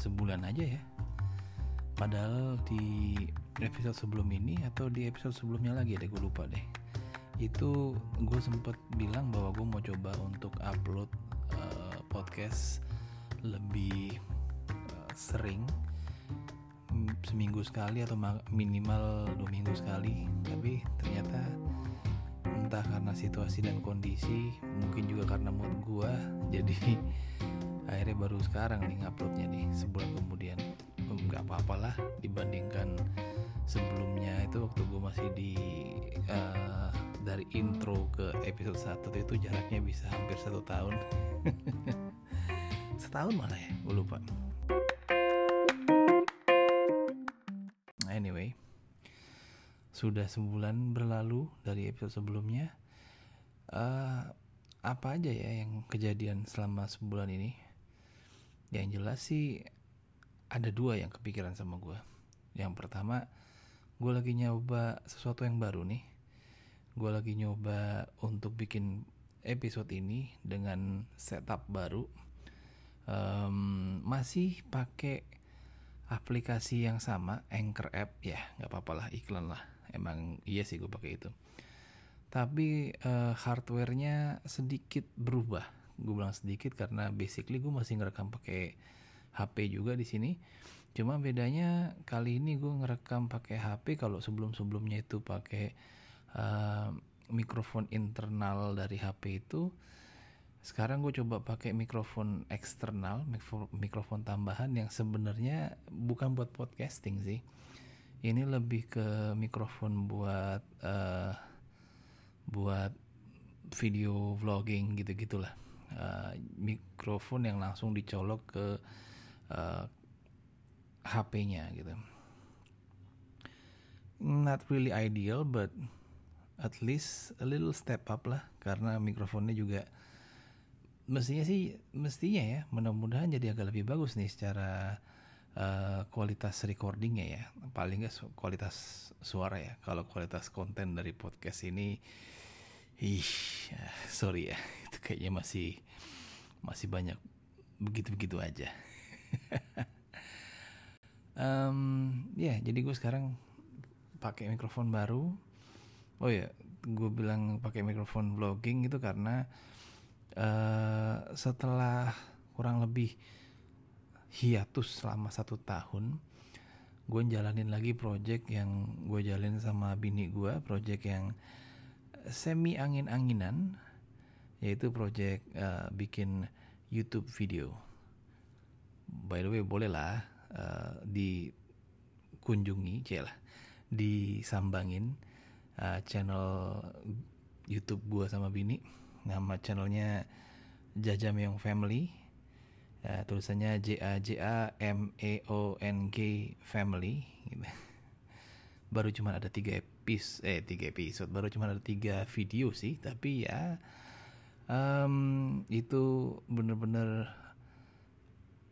sebulan aja ya. Padahal di episode sebelum ini atau di episode sebelumnya lagi deh gue lupa deh. Itu gue sempet bilang bahwa gue mau coba untuk upload uh, podcast lebih uh, sering seminggu sekali atau minimal dua minggu sekali. Tapi ternyata entah karena situasi dan kondisi mungkin juga karena mood gue jadi akhirnya baru sekarang nih nguploadnya nih sebulan kemudian. Nggak apa-apalah dibandingkan sebelumnya. Itu waktu gue masih di uh, dari intro ke episode 1 itu jaraknya bisa hampir satu tahun. Setahun malah ya gue lupa. Anyway sudah sebulan berlalu dari episode sebelumnya. Uh, apa aja ya yang kejadian selama sebulan ini yang jelas sih ada dua yang kepikiran sama gue yang pertama gue lagi nyoba sesuatu yang baru nih. Gue lagi nyoba untuk bikin episode ini dengan setup baru. Um, masih pakai aplikasi yang sama Anchor app. Ya nggak apa-apa lah iklan lah. Emang iya sih gue pakai itu. Tapi uh, hardwarenya sedikit berubah gue bilang sedikit karena basically gue masih ngerekam pakai HP juga di sini. Cuma bedanya kali ini gue ngerekam pakai HP kalau sebelum sebelumnya itu pakai uh, mikrofon internal dari HP itu sekarang gue coba pakai mikrofon eksternal mikrofon tambahan yang sebenarnya bukan buat podcasting sih. Ini lebih ke mikrofon buat uh, buat video vlogging gitu gitulah uh, mikrofon yang langsung dicolok ke uh, HP-nya gitu. Not really ideal, but at least a little step up lah karena mikrofonnya juga mestinya sih mestinya ya mudah-mudahan jadi agak lebih bagus nih secara uh, kualitas recordingnya ya. Paling nggak kualitas suara ya. Kalau kualitas konten dari podcast ini ih sorry ya itu kayaknya masih masih banyak begitu-begitu aja. Um, ya yeah, jadi gue sekarang pakai mikrofon baru. Oh ya gue bilang pakai mikrofon vlogging itu karena uh, setelah kurang lebih hiatus selama satu tahun gue jalanin lagi project yang gue jalin sama bini gue project yang semi angin-anginan yaitu project uh, bikin YouTube video. By the way boleh lah uh, dikunjungi, celah, disambangin uh, channel YouTube gua sama bini. Nama channelnya Jaja Meong Family. Uh, tulisannya J A J A M E O N G Family. Gitu. Baru cuma ada tiga episode, eh tiga episode, baru cuma ada tiga video sih, tapi ya um, itu bener-bener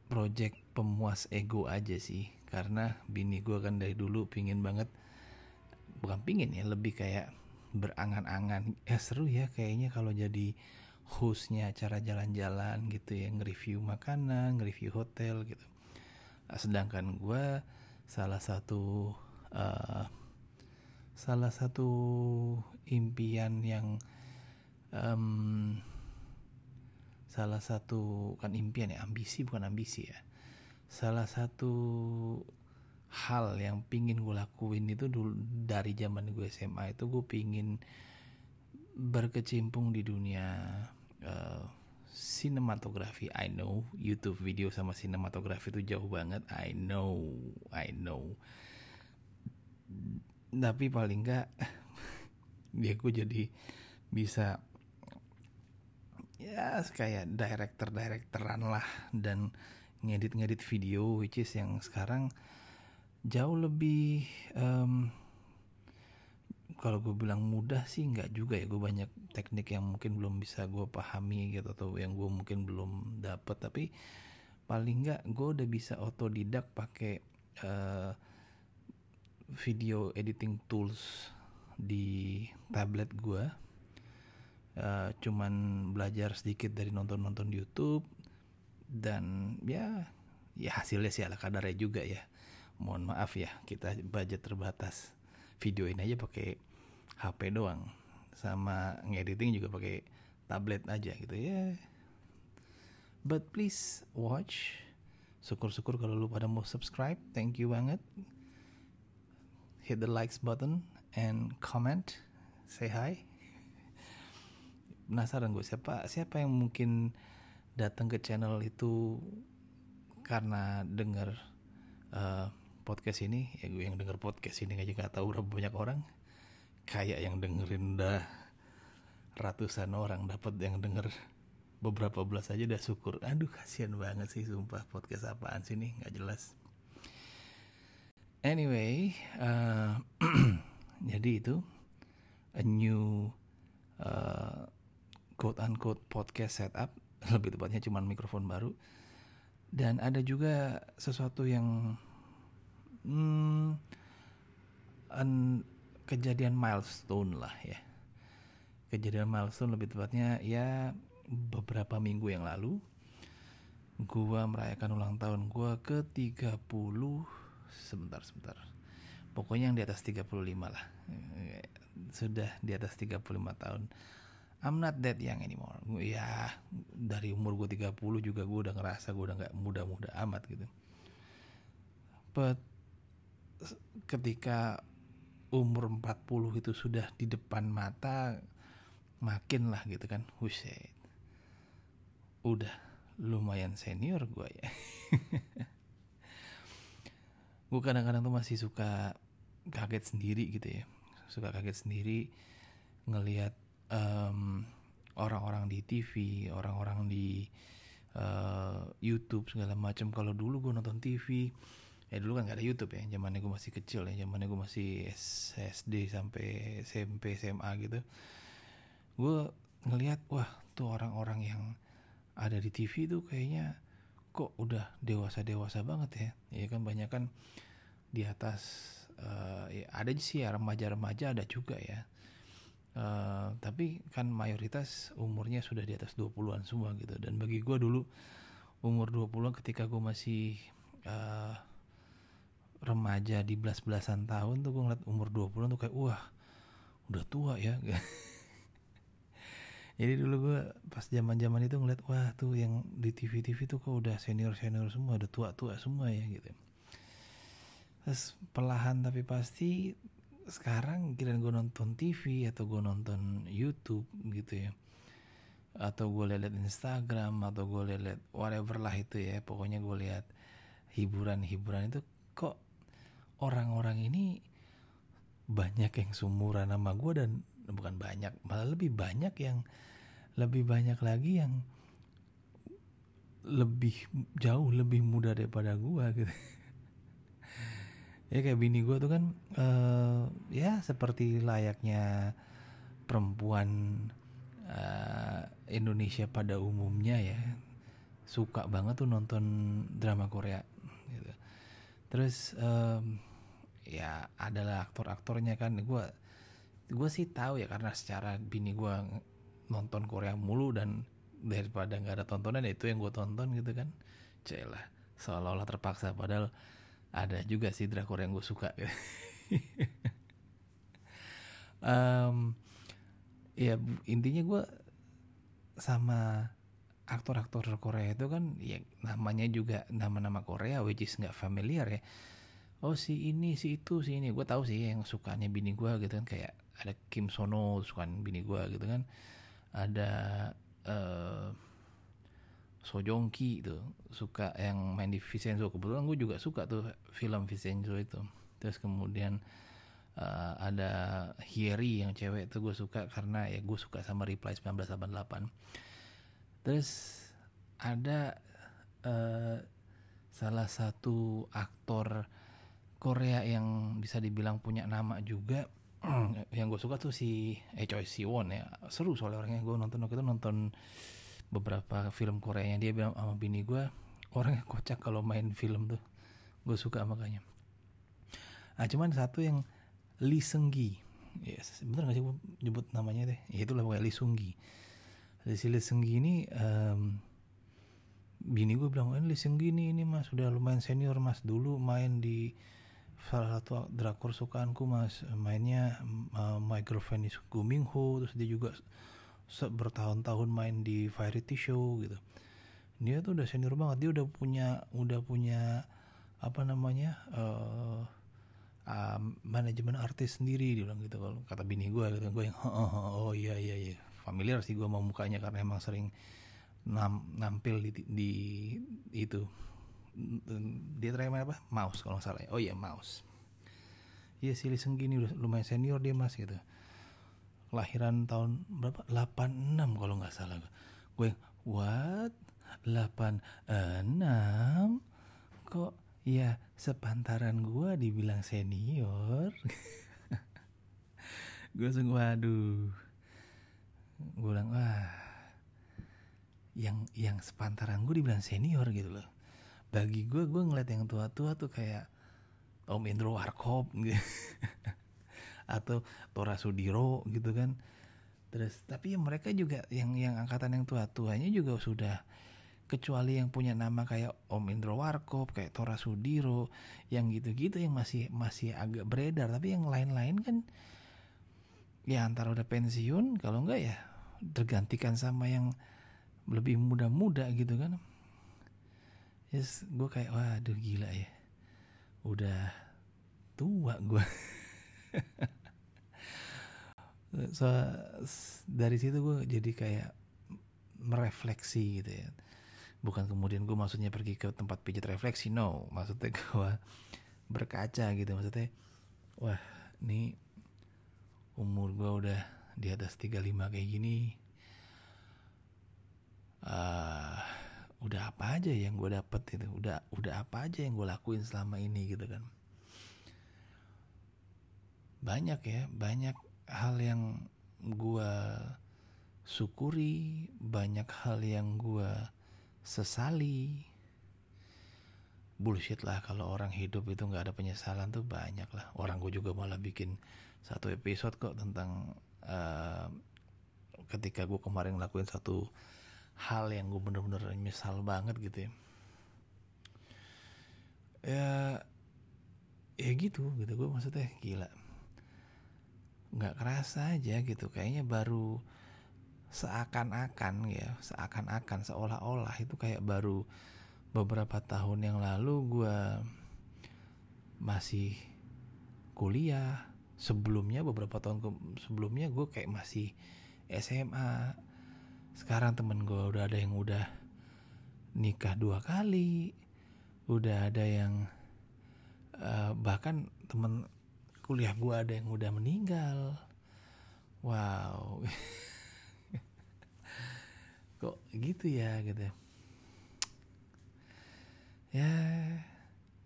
project pemuas ego aja sih. Karena bini gue kan dari dulu pingin banget bukan pingin ya lebih kayak berangan-angan. Ya seru ya kayaknya kalau jadi hostnya acara jalan-jalan gitu ya nge-review makanan nge-review hotel gitu. Sedangkan gue salah satu uh, salah satu impian yang um, salah satu kan impian ya ambisi bukan ambisi ya. Salah satu hal yang pingin gue lakuin itu dulu dari zaman gue SMA itu gue pingin berkecimpung di dunia uh, sinematografi. I know YouTube video sama sinematografi itu jauh banget. I know I know. Tapi paling enggak ya gue jadi bisa ya kayak director directoran lah dan ngedit ngedit video which is yang sekarang jauh lebih um, kalau gue bilang mudah sih nggak juga ya. Gue banyak teknik yang mungkin belum bisa gue pahami gitu atau yang gue mungkin belum dapet. Tapi paling nggak gue udah bisa otodidak pakai uh, video editing tools di tablet gue uh, cuman belajar sedikit dari nonton-nonton YouTube. Dan ya ya hasilnya sih ala kadarnya juga ya. Mohon maaf ya kita budget terbatas. Videoin aja pakai HP doang. Sama ngediting juga pakai tablet aja gitu ya. But please watch. Syukur-syukur kalau lu pada mau subscribe. Thank you banget. Hit the likes button and comment. Say hi penasaran gue siapa siapa yang mungkin datang ke channel itu karena denger uh, podcast ini? Ya gue yang denger podcast ini aja gak tahu berapa banyak orang. Kayak yang dengerin udah ratusan orang dapat yang denger beberapa belas aja udah syukur. Aduh kasihan banget sih sumpah podcast apaan sih nih? Nggak jelas. Anyway uh, jadi itu a new uh, quote unquote podcast setup lebih tepatnya cuman mikrofon baru. Dan ada juga sesuatu yang hmm, an, kejadian milestone lah ya. Kejadian milestone lebih tepatnya ya beberapa minggu yang lalu gua merayakan ulang tahun gua ke 30 sebentar sebentar. Pokoknya yang di atas 35 lah. Sudah di atas 35 tahun I'm not that young anymore. Ya dari umur gue 30 juga gue udah ngerasa gue udah nggak muda-muda amat gitu. But ketika umur 40 itu sudah di depan mata makin lah gitu kan. Huset. udah lumayan senior gue ya. Gue kadang-kadang tuh masih suka kaget sendiri gitu ya. Suka kaget sendiri ngelihat um, orang-orang di TV orang-orang di uh, YouTube segala macam. Kalau dulu gue nonton TV ya dulu kan gak ada YouTube ya. Zamannya gue masih kecil ya zamannya gue masih SD sampai SMP SMA gitu. Gue ngelihat wah tuh orang-orang yang ada di TV tuh kayaknya kok udah dewasa dewasa banget ya. Ya kan banyak kan di atas uh, ya ada sih ya remaja-remaja ada juga ya uh, tapi kan mayoritas umurnya sudah di atas 20-an semua gitu. Dan bagi gue dulu umur 20-an ketika gue masih uh, remaja di belas-belasan tahun tuh gue ngeliat umur 20 tuh kayak wah udah tua ya. Jadi dulu gue pas zaman zaman itu ngeliat wah tuh yang di TV TV tuh kok udah senior senior semua udah tua tua semua ya gitu. Terus perlahan tapi pasti sekarang kira gue nonton TV atau gue nonton YouTube gitu ya atau gue liat Instagram atau gue liat whatever lah itu ya pokoknya gue lihat hiburan-hiburan itu kok orang-orang ini banyak yang sumuran sama gue dan bukan banyak malah lebih banyak yang lebih banyak lagi yang lebih jauh lebih muda daripada gue gitu ya kayak bini gue tuh kan uh, ya seperti layaknya perempuan uh, Indonesia pada umumnya ya suka banget tuh nonton drama Korea gitu. Terus um, ya adalah aktor-aktornya kan gue gue sih tahu ya karena secara bini gue nonton Korea mulu dan daripada nggak ada tontonan ya itu yang gue tonton gitu kan. Celah seolah-olah terpaksa padahal ada juga sih drakor yang gue suka. Um, ya intinya gue sama aktor-aktor Korea itu kan ya namanya juga nama-nama Korea which is nggak familiar ya. Oh si ini si itu si ini. Gue tahu sih yang sukanya bini gue gitu kan kayak ada Kim Sono sukaan bini gue gitu kan. Ada uh, So Jong Ki itu suka yang main di Vincenzo. Kebetulan gue juga suka tuh film Vincenzo itu. Terus kemudian uh, ada Hieri yang cewek itu gue suka karena ya gue suka sama Reply 1988 terus ada uh, salah satu aktor Korea yang bisa dibilang punya nama juga yang gue suka tuh si Choi Siwon ya. Seru soalnya orangnya gue nonton waktu itu nonton beberapa film Korea yang dia bilang sama bini gue orangnya kocak kalau main film tuh. Gue suka makanya. Ah cuman satu yang Lee Seung Gi. Yes, bener gak sih gue nyebut namanya deh? Ya itulah pokoknya Lee Seung Gi. Si Lee Seung Gi ini um, bini gue bilang ini listen gini ini mas udah lumayan senior mas. Dulu main di salah satu drakor sukaanku mas. Mainnya uh, My Girlfriend is Guming Ho. Terus dia juga bertahun-tahun main di variety show gitu. Dia tuh udah senior banget. Dia udah punya udah punya apa namanya uh, uh, manajemen artis sendiri dia bilang gitu. Kalau kata bini gue gitu gue yang oh, oh, oh, oh iya iya iya. Familiar sih gue mau mukanya karena emang sering nam, nampil di, di itu. Dia terakhir main apa? Mouse kalau nggak salah ya. oh iya mouse. Iya si Lee udah lumayan senior dia mas gitu kelahiran tahun berapa? 86 kalau nggak salah. Gue what? 86 kok ya sepantaran gue dibilang senior? Gue langsung waduh. Gue bilang wah yang yang sepantaran gue dibilang senior gitu loh. Bagi gue gue ngeliat yang tua-tua tuh kayak Om Indro Warkop gitu atau Tora Sudiro gitu kan. Terus tapi mereka juga yang yang angkatan yang tua-tuanya juga sudah kecuali yang punya nama kayak Om Indro Warkop kayak Tora Sudiro yang gitu-gitu yang masih masih agak beredar. Tapi yang lain-lain kan ya antara udah pensiun kalau enggak ya tergantikan sama yang lebih muda-muda gitu kan. Yes gue kayak waduh gila ya. Udah tua gue so dari situ gue jadi kayak merefleksi gitu ya. Bukan kemudian gue maksudnya pergi ke tempat pijat refleksi no. Maksudnya gue berkaca gitu. Maksudnya wah ini umur gue udah di atas 35 kayak gini uh, udah apa aja yang gue dapet itu udah udah apa aja yang gue lakuin selama ini gitu kan. Banyak ya banyak hal yang gue syukuri banyak hal yang gue sesali. Bullshit lah kalau orang hidup itu nggak ada penyesalan tuh banyak lah. Orang gue juga malah bikin satu episode kok tentang uh, ketika gue kemarin ngelakuin satu hal yang gue bener-bener nyesal banget gitu ya. Ya ya gitu gitu gue maksudnya gila nggak kerasa aja gitu. Kayaknya baru seakan-akan ya seakan-akan seolah-olah itu kayak baru beberapa tahun yang lalu gue masih kuliah. Sebelumnya beberapa tahun ke sebelumnya gue kayak masih SMA sekarang temen gue udah ada yang udah nikah dua kali. Udah ada yang uh, bahkan temen kuliah gue ada yang udah meninggal. Wow. Kok gitu ya gitu. Ya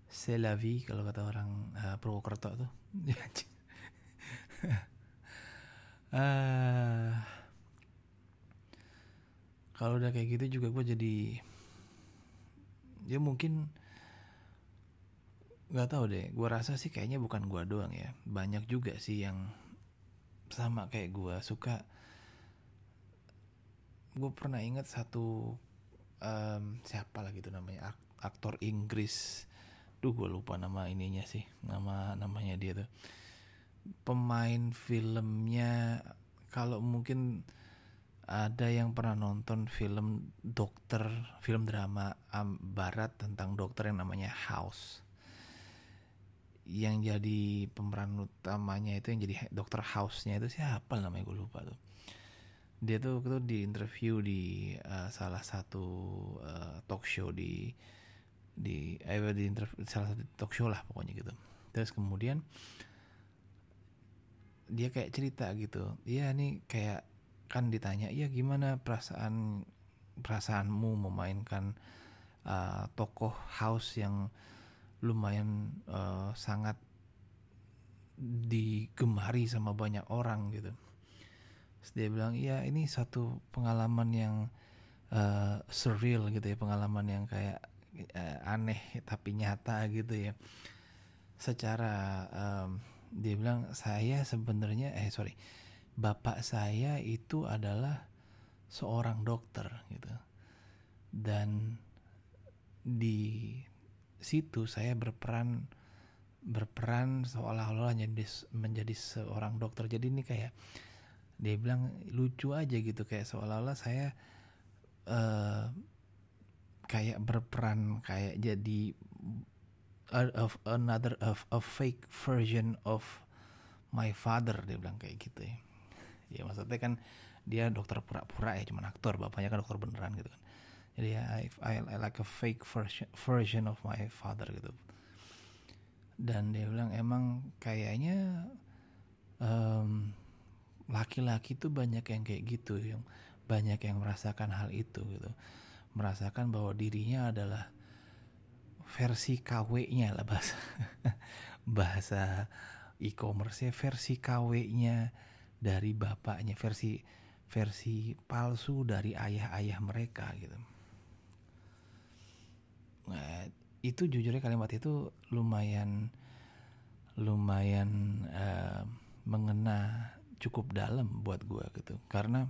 c'est la vie kalau kata orang uh, Purwokerto tuh. Uh, kalau udah kayak gitu juga gue jadi ya mungkin nggak tahu deh gue rasa sih kayaknya bukan gue doang ya. Banyak juga sih yang sama kayak gue suka gue pernah inget satu um, siapa lah gitu namanya? Aktor Inggris. Duh gue lupa nama ininya sih nama namanya dia tuh. Pemain filmnya kalau mungkin ada yang pernah nonton film dokter film drama um, barat tentang dokter yang namanya House yang jadi pemeran utamanya itu yang jadi dokter House-nya itu siapa namanya? Gue lupa tuh. Dia tuh itu di interview di uh, salah satu uh, talk show di di eh, di interview, salah satu talk show lah pokoknya gitu. Terus kemudian dia kayak cerita gitu iya nih kayak kan ditanya ya gimana perasaan perasaanmu memainkan uh, tokoh house yang lumayan uh, sangat digemari sama banyak orang gitu. Terus dia bilang iya ini satu pengalaman yang uh, surreal gitu ya pengalaman yang kayak uh, aneh tapi nyata gitu ya. Secara um, dia bilang saya sebenarnya eh sorry bapak saya itu adalah seorang dokter gitu dan di situ saya berperan berperan seolah-olah menjadi menjadi seorang dokter. Jadi ini kayak dia bilang lucu aja gitu. Kayak seolah-olah saya uh, kayak berperan kayak jadi of another of a fake version of my father dia bilang kayak gitu ya. Ya maksudnya kan dia dokter pura-pura ya cuman aktor bapaknya kan dokter beneran gitu kan jadi I, I, I like a fake version version of my father gitu. Dan dia bilang emang kayaknya um, laki-laki tuh banyak yang kayak gitu yang banyak yang merasakan hal itu gitu. Merasakan bahwa dirinya adalah versi KW-nya lah bahasa bahasa e-commerce versi KW-nya dari bapaknya versi versi palsu dari ayah-ayah mereka gitu itu jujurnya kalimat itu lumayan lumayan uh, mengena cukup dalam buat gue gitu. Karena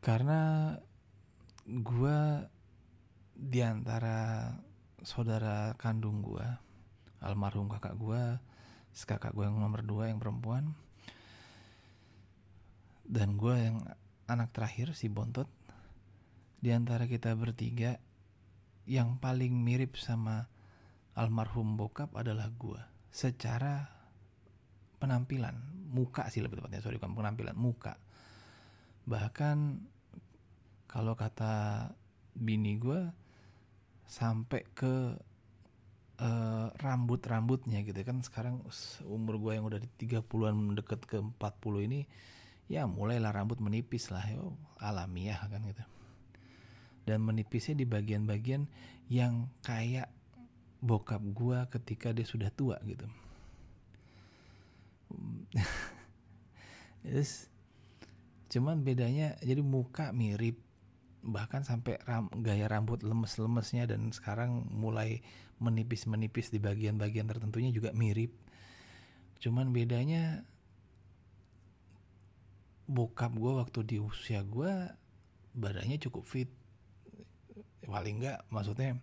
karena gue di antara saudara kandung gue almarhum kakak gue kakak gue yang nomor dua yang perempuan dan gue yang anak terakhir si bontot di antara kita bertiga yang paling mirip sama almarhum bokap adalah gue secara penampilan muka sih lebih tepatnya. Sorry bukan penampilan muka. Bahkan kalau kata bini gue sampai ke uh, rambut-rambutnya gitu kan. Sekarang umur gue yang udah di 30-an deket ke 40 ini ya mulailah rambut menipis lah yo. Alamiah kan gitu dan menipisnya di bagian-bagian yang kayak bokap gue ketika dia sudah tua gitu. Terus cuman bedanya jadi muka mirip bahkan sampai ram, gaya rambut lemes-lemesnya dan sekarang mulai menipis-menipis di bagian-bagian tertentunya juga mirip. Cuman bedanya bokap gue waktu di usia gue badannya cukup fit paling enggak maksudnya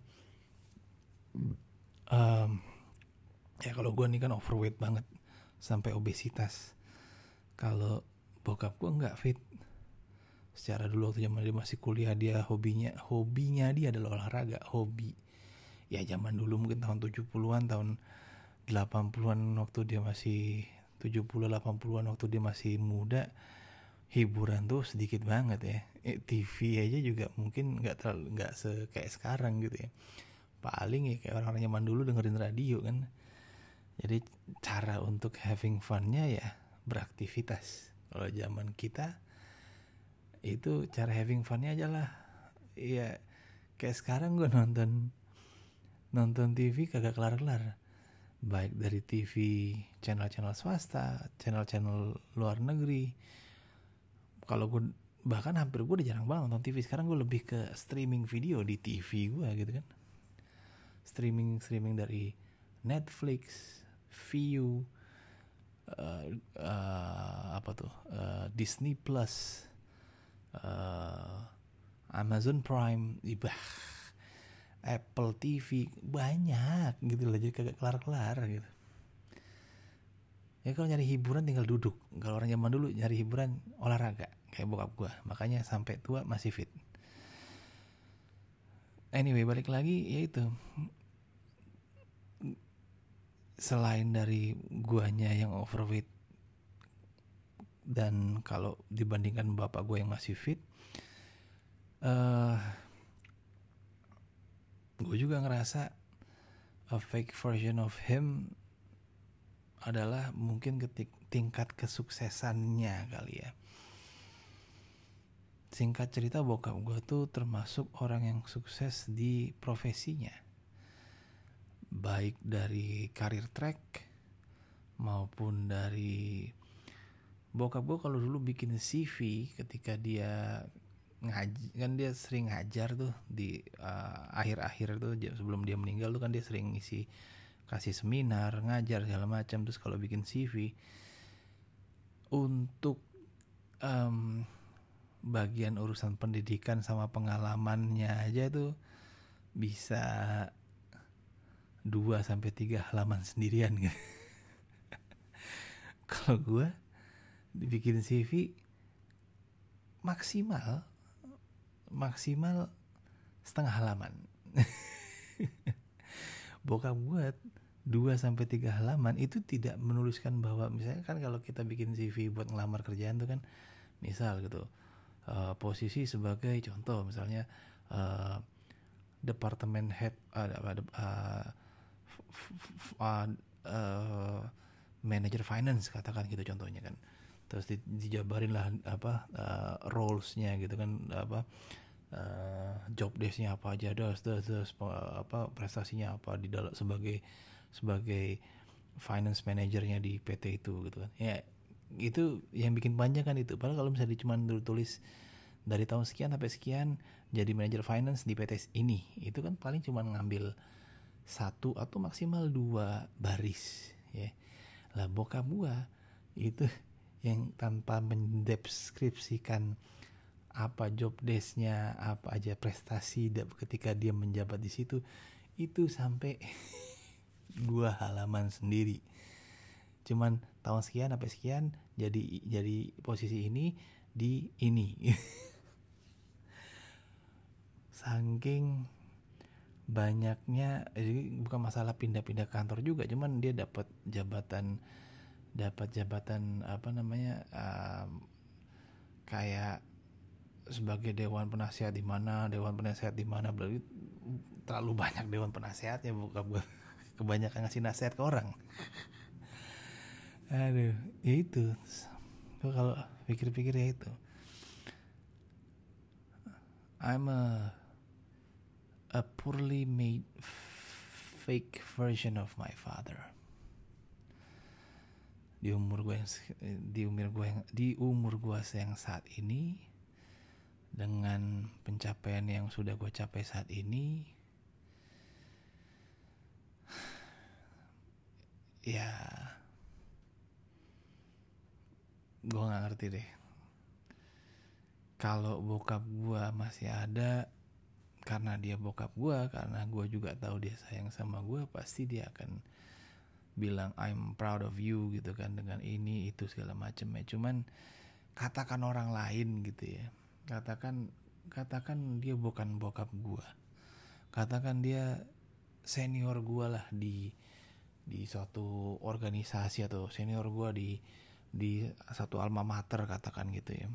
um, ya kalau gue nih kan overweight banget sampai obesitas. Kalau bokap gue nggak fit secara dulu waktu zaman dia masih kuliah dia hobinya hobinya dia adalah olahraga hobi. Ya zaman dulu mungkin tahun 70-an tahun 80-an waktu dia masih 70 80-an waktu dia masih muda hiburan tuh sedikit banget ya. Eh, TV aja juga mungkin nggak terlalu nggak se kayak sekarang gitu ya. Paling ya kayak orang-orang zaman dulu dengerin radio kan. Jadi cara untuk having funnya ya beraktivitas. Kalau zaman kita itu cara having funnya aja lah. Ya kayak sekarang gue nonton nonton TV kagak kelar-kelar. Baik dari TV channel-channel swasta channel-channel luar negeri kalau gue bahkan hampir gue udah jarang banget nonton TV sekarang gue lebih ke streaming video di TV gue gitu kan. Streaming streaming dari Netflix View, uh, uh, apa tuh uh, Disney Plus, uh, Amazon Prime, ibah, Apple TV banyak gitu loh. Jadi kagak kelar-kelar gitu. Ya kalau nyari hiburan tinggal duduk. Kalau orang zaman dulu nyari hiburan olahraga kayak bokap gue. Makanya sampai tua masih fit. Anyway balik lagi ya itu selain dari guanya yang overweight dan kalau dibandingkan bapak gue yang masih fit uh, gue juga ngerasa a fake version of him adalah mungkin ketik tingkat kesuksesannya kali ya. Singkat cerita bokap gue tuh termasuk orang yang sukses di profesinya. Baik dari karir track maupun dari bokap gue kalau dulu bikin CV ketika dia ngaji kan dia sering ngajar tuh di uh, akhir-akhir uh, tuh sebelum dia meninggal tuh kan dia sering ngisi kasih seminar ngajar segala macam terus kalau bikin CV untuk um, bagian urusan pendidikan sama pengalamannya aja tuh bisa 2 sampai 3 halaman sendirian gitu. Kalau gue dibikin CV maksimal maksimal setengah halaman. Bokap gue 2 sampai 3 halaman itu tidak menuliskan bahwa misalnya kan kalau kita bikin CV buat ngelamar kerjaan tuh kan misal gitu uh, posisi sebagai contoh misalnya uh, departemen head uh, uh, uh, uh, manager finance katakan gitu contohnya kan. Terus di, dijabarin lah apa uh, rolesnya gitu kan apa uh, job desknya apa aja terus terus, terus apa prestasinya apa di dalam sebagai sebagai finance manajernya di PT itu gitu kan. Ya itu yang bikin panjang kan itu. Padahal kalau misalnya cuma tulis dari tahun sekian sampai sekian jadi manajer finance di PT ini itu kan paling cuma ngambil satu atau maksimal dua baris ya. Lah bokap gua itu yang tanpa mendeskripsikan apa job desknya apa aja prestasi ketika dia menjabat di situ itu sampai dua halaman sendiri. Cuman tahun sekian sampai sekian jadi jadi posisi ini di ini. Saking banyaknya jadi bukan masalah pindah-pindah kantor juga cuman dia dapat jabatan dapat jabatan apa namanya um, kayak sebagai dewan penasehat di mana dewan penasehat di mana terlalu banyak dewan penasehatnya bukan kebanyakan ngasih nasihat ke orang. Aduh ya itu. Gue kalau pikir-pikir ya itu. I'm a a poorly made fake version of my father. Di umur gue yang di umur gue yang di umur gue yang saat ini dengan pencapaian yang sudah gue capai saat ini ya. Gue nggak ngerti deh. Kalau bokap gue masih ada karena dia bokap gue karena gue juga tahu dia sayang sama gue pasti dia akan bilang I'm proud of you gitu kan dengan ini itu segala macam ya cuman katakan orang lain gitu ya. Katakan katakan dia bukan bokap gue katakan dia senior gue lah di di suatu organisasi atau senior gue di di satu alma mater katakan gitu ya.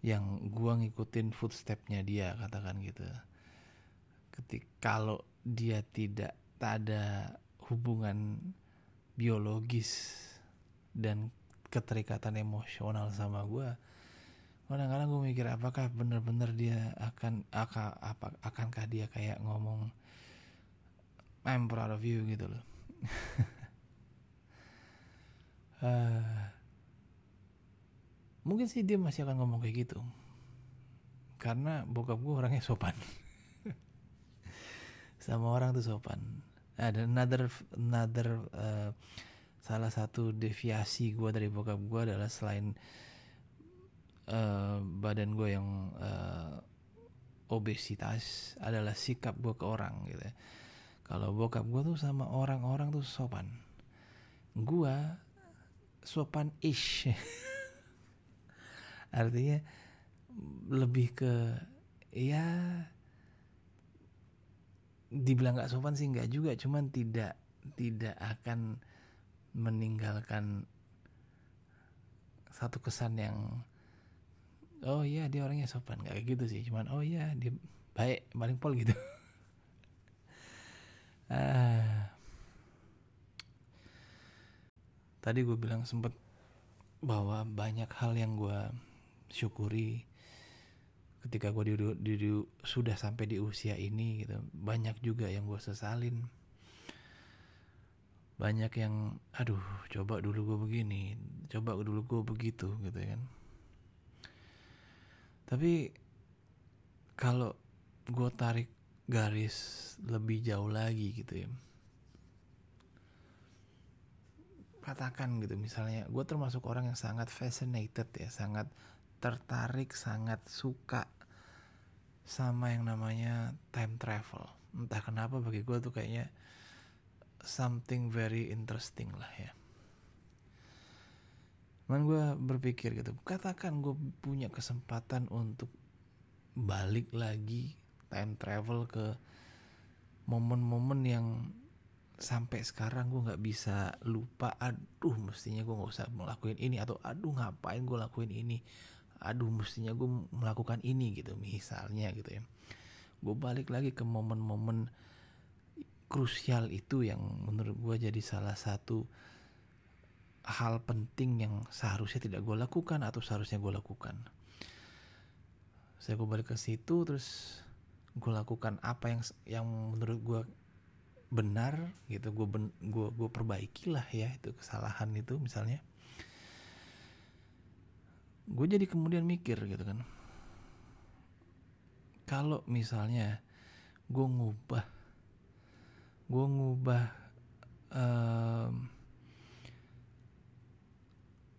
Yang gue ngikutin footstepnya dia katakan gitu. Ketika kalau dia tidak tak ada hubungan biologis dan keterikatan emosional sama gue kadang-kadang gue mikir apakah benar-benar dia akan akan apa akankah dia kayak ngomong I'm proud of you gitu loh uh, mungkin sih dia masih akan ngomong kayak gitu. Karena bokap gue orangnya sopan. Sama orang tuh sopan. Ada another another uh, salah satu deviasi gue dari bokap gue adalah selain uh, badan gue yang uh, obesitas adalah sikap gue ke orang gitu ya kalau bokap gue tuh sama orang-orang tuh sopan. Gue sopan ish. Artinya lebih ke ya dibilang nggak sopan sih nggak juga cuman tidak tidak akan meninggalkan satu kesan yang oh iya dia orangnya sopan. Kayak gitu sih cuman oh iya dia baik paling pol gitu ah. Tadi gue bilang sempet bahwa banyak hal yang gue syukuri ketika gue di, di, di, sudah sampai di usia ini gitu. Banyak juga yang gue sesalin. Banyak yang aduh coba dulu gue begini coba dulu gue begitu gitu ya kan. Tapi kalau gue tarik garis lebih jauh lagi gitu ya. Katakan gitu misalnya gue termasuk orang yang sangat fascinated ya sangat tertarik sangat suka sama yang namanya time travel. Entah kenapa bagi gue tuh kayaknya something very interesting lah ya. Cuman gue berpikir gitu, katakan gue punya kesempatan untuk balik lagi time travel ke momen-momen yang sampai sekarang gue nggak bisa lupa aduh mestinya gue nggak usah melakukan ini atau aduh ngapain gue lakuin ini? Aduh mestinya gue melakukan ini gitu misalnya gitu ya. Gue balik lagi ke momen-momen krusial itu yang menurut gue jadi salah satu hal penting yang seharusnya tidak gue lakukan atau seharusnya gue lakukan. Saya gue balik ke situ terus gue lakukan apa yang yang menurut gue benar gitu gue ben, gue gue perbaiki lah ya itu kesalahan itu misalnya. Gue jadi kemudian mikir gitu kan. Kalau misalnya gue ngubah gue ngubah um,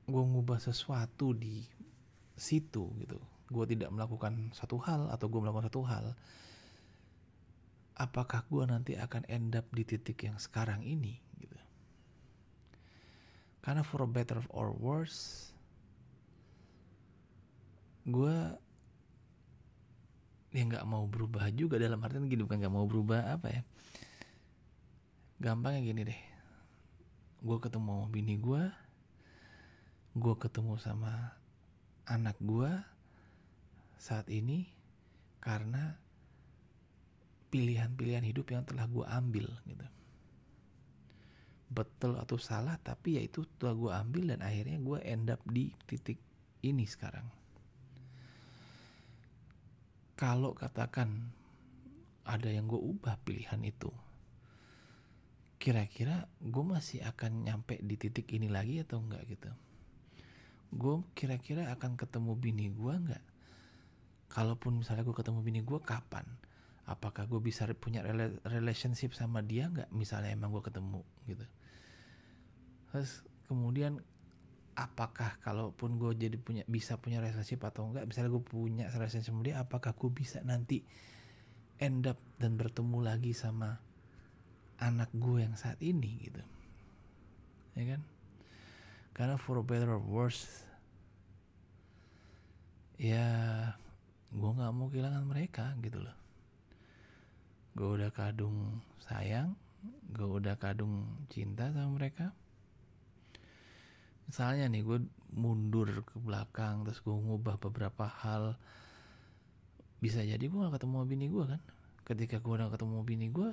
gue ngubah sesuatu di situ gitu gue tidak melakukan satu hal atau gue melakukan satu hal apakah gue nanti akan end up di titik yang sekarang ini gitu? Karena for better or worse gue ya nggak mau berubah juga dalam artian gini bukan nggak mau berubah apa ya? Gampangnya gini deh. Gue ketemu bini gue gue ketemu sama anak gue saat ini karena pilihan-pilihan hidup yang telah gue ambil gitu. Betul atau salah tapi ya itu telah gue ambil dan akhirnya gue end up di titik ini sekarang. Kalau katakan ada yang gue ubah pilihan itu kira-kira gue masih akan nyampe di titik ini lagi atau enggak gitu? Gue kira-kira akan ketemu bini gue nggak kalaupun misalnya gue ketemu bini gue kapan? Apakah gue bisa punya relationship sama dia nggak? Misalnya emang gue ketemu gitu. Terus kemudian apakah kalaupun gue jadi punya bisa punya relationship atau enggak misalnya gue punya relationship sama dia apakah gue bisa nanti end up dan bertemu lagi sama anak gue yang saat ini gitu? Ya kan? Karena for better or worse ya gue nggak mau kehilangan mereka gitu loh. Gue udah kadung sayang gue udah kadung cinta sama mereka. Misalnya nih gue mundur ke belakang terus gue ngubah beberapa hal. Bisa jadi gue gak ketemu bini gue kan? Ketika gue udah ketemu bini gue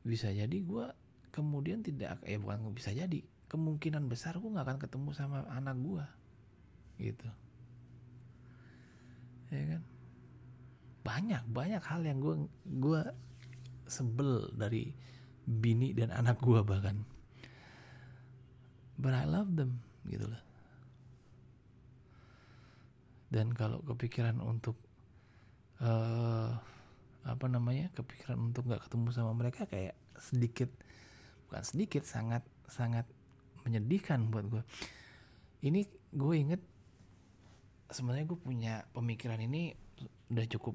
bisa jadi gue kemudian tidak ya bukan bisa jadi kemungkinan besar gue nggak akan ketemu sama anak gue gitu ya kan? Banyak banyak hal yang gue gue sebel dari bini dan anak gue bahkan. But I love them gitu loh. Dan kalau kepikiran untuk uh, apa namanya kepikiran untuk nggak ketemu sama mereka kayak sedikit bukan sedikit sangat sangat menyedihkan buat gue ini gue inget sebenarnya gue punya pemikiran ini udah cukup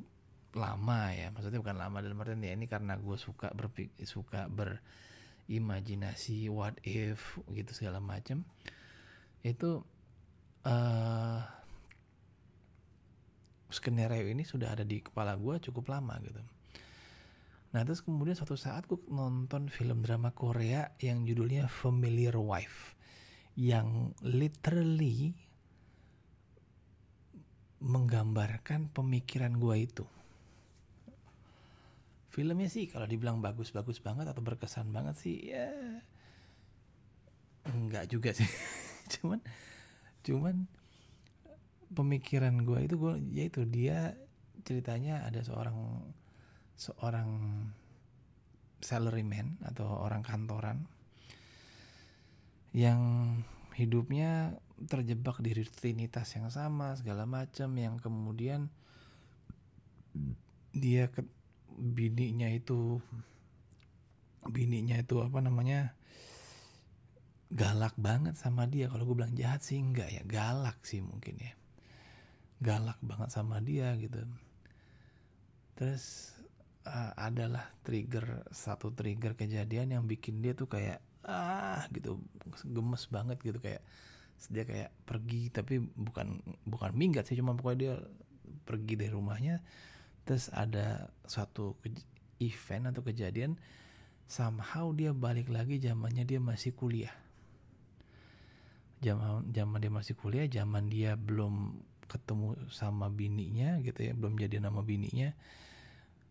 lama ya. Maksudnya bukan lama dalam artian ya ini karena gue suka berpik suka berimajinasi what if gitu segala macam itu uh, skenario ini sudah ada di kepala gue cukup lama gitu. Nah terus kemudian suatu saat gue nonton film drama Korea yang judulnya Familiar Wife yang literally menggambarkan pemikiran gue itu. Filmnya sih kalau dibilang bagus-bagus banget atau berkesan banget sih ya enggak juga sih. cuman cuman pemikiran gue itu gue yaitu dia ceritanya ada seorang seorang salaryman atau orang kantoran yang hidupnya terjebak di rutinitas yang sama segala macam yang kemudian dia ke bininya itu bininya itu apa namanya galak banget sama dia. Kalau gue bilang jahat sih enggak ya galak sih mungkin ya. Galak banget sama dia gitu. Terus uh, adalah trigger satu trigger kejadian yang bikin dia tuh kayak ah gitu. Gemes banget gitu kayak dia kayak pergi tapi bukan bukan minggat sih cuma pokoknya dia pergi dari rumahnya terus ada suatu event atau kejadian somehow dia balik lagi zamannya dia masih kuliah. Zaman zaman dia masih kuliah zaman dia belum ketemu sama bininya gitu ya belum jadi nama bininya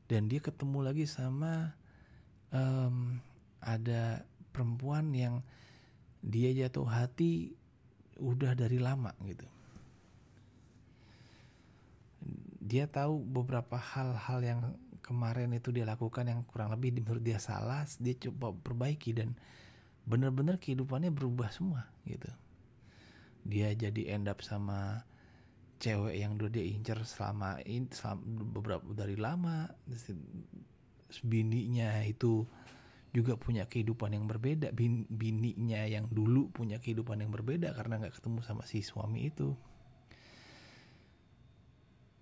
dan dia ketemu lagi sama um, ada perempuan yang dia jatuh hati udah dari lama gitu. Dia tahu beberapa hal-hal yang kemarin itu dia lakukan yang kurang lebih menurut dia salah dia coba perbaiki dan benar-benar kehidupannya berubah semua gitu. Dia jadi end up sama cewek yang udah dia incer selama selama beberapa dari lama bininya itu juga punya kehidupan yang berbeda. Bin, bininya yang dulu punya kehidupan yang berbeda karena nggak ketemu sama si suami itu.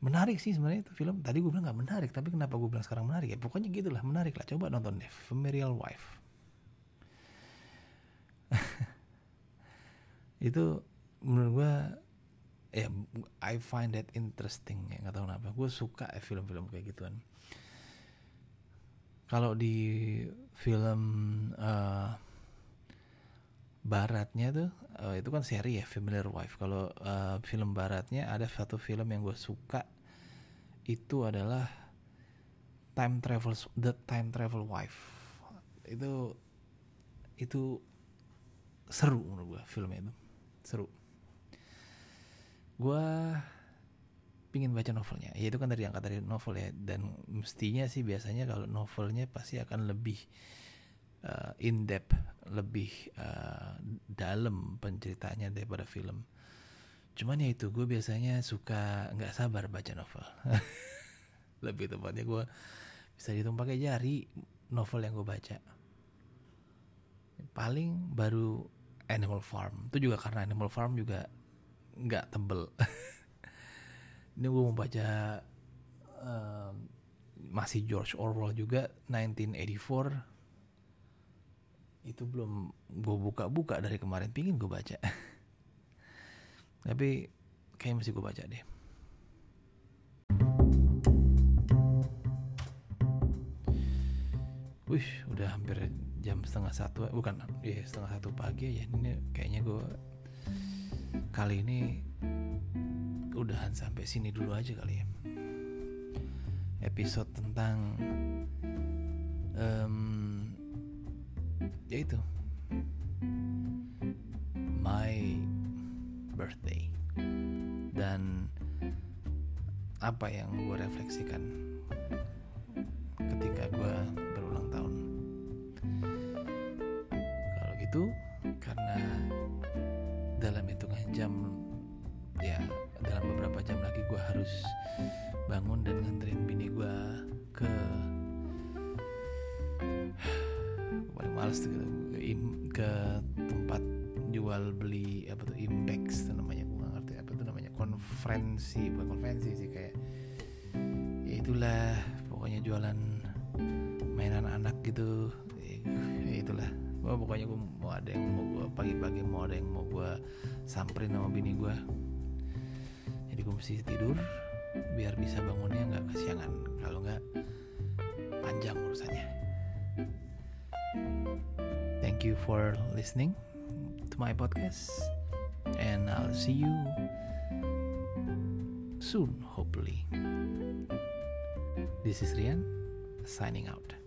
Menarik sih sebenarnya itu film. Tadi gue bilang nggak menarik tapi kenapa gue bilang sekarang menarik ya? Pokoknya gitulah menarik lah. Coba nonton deh Familial Wife. Itu menurut gue ya I find that interesting ya nggak tahu kenapa. Gue suka ya film-film kayak gituan kalau di film uh, baratnya tuh uh, itu kan seri ya Familiar Wife. Kalau uh, film baratnya ada satu film yang gue suka itu adalah time travel the time travel wife. Itu itu seru menurut gue filmnya itu. Seru. Gue pingin baca novelnya. Ya itu kan dari angkat dari novel ya. Dan mestinya sih biasanya kalau novelnya pasti akan lebih uh, in depth lebih uh, dalam penceritanya daripada film. Cuman ya itu gue biasanya suka nggak sabar baca novel. Lebih tepatnya gue bisa dihitung pakai jari novel yang gue baca. Paling baru Animal Farm. Itu juga karena Animal Farm juga nggak tebel ini gue mau baca um, masih George Orwell juga 1984 itu belum gue buka-buka dari kemarin pingin gue baca. Tapi kayak masih gue baca deh. Wih, udah hampir jam setengah satu, bukan, ya setengah satu pagi ya. Ini kayaknya gue kali ini udahan sampai sini dulu aja kali ya. Episode tentang um, ya itu my birthday dan apa yang gue refleksikan ketika gue berulang tahun kalau gitu karena dalam hitungan jam harus bangun dan nganterin bini gue ke paling males tuh ke tempat jual beli apa tuh impex itu namanya. Gue gak ngerti apa tuh namanya. Konferensi bukan konferensi sih kayak ya itulah pokoknya jualan mainan anak gitu. Ya itulah. Gue pokoknya gue mau ada yang mau gue pagi-pagi mau ada yang mau gue samperin sama bini gue mesti tidur biar bisa bangunnya nggak kesiangan kalau nggak panjang urusannya thank you for listening to my podcast, and I'll see you soon, hopefully. This is Rian signing out.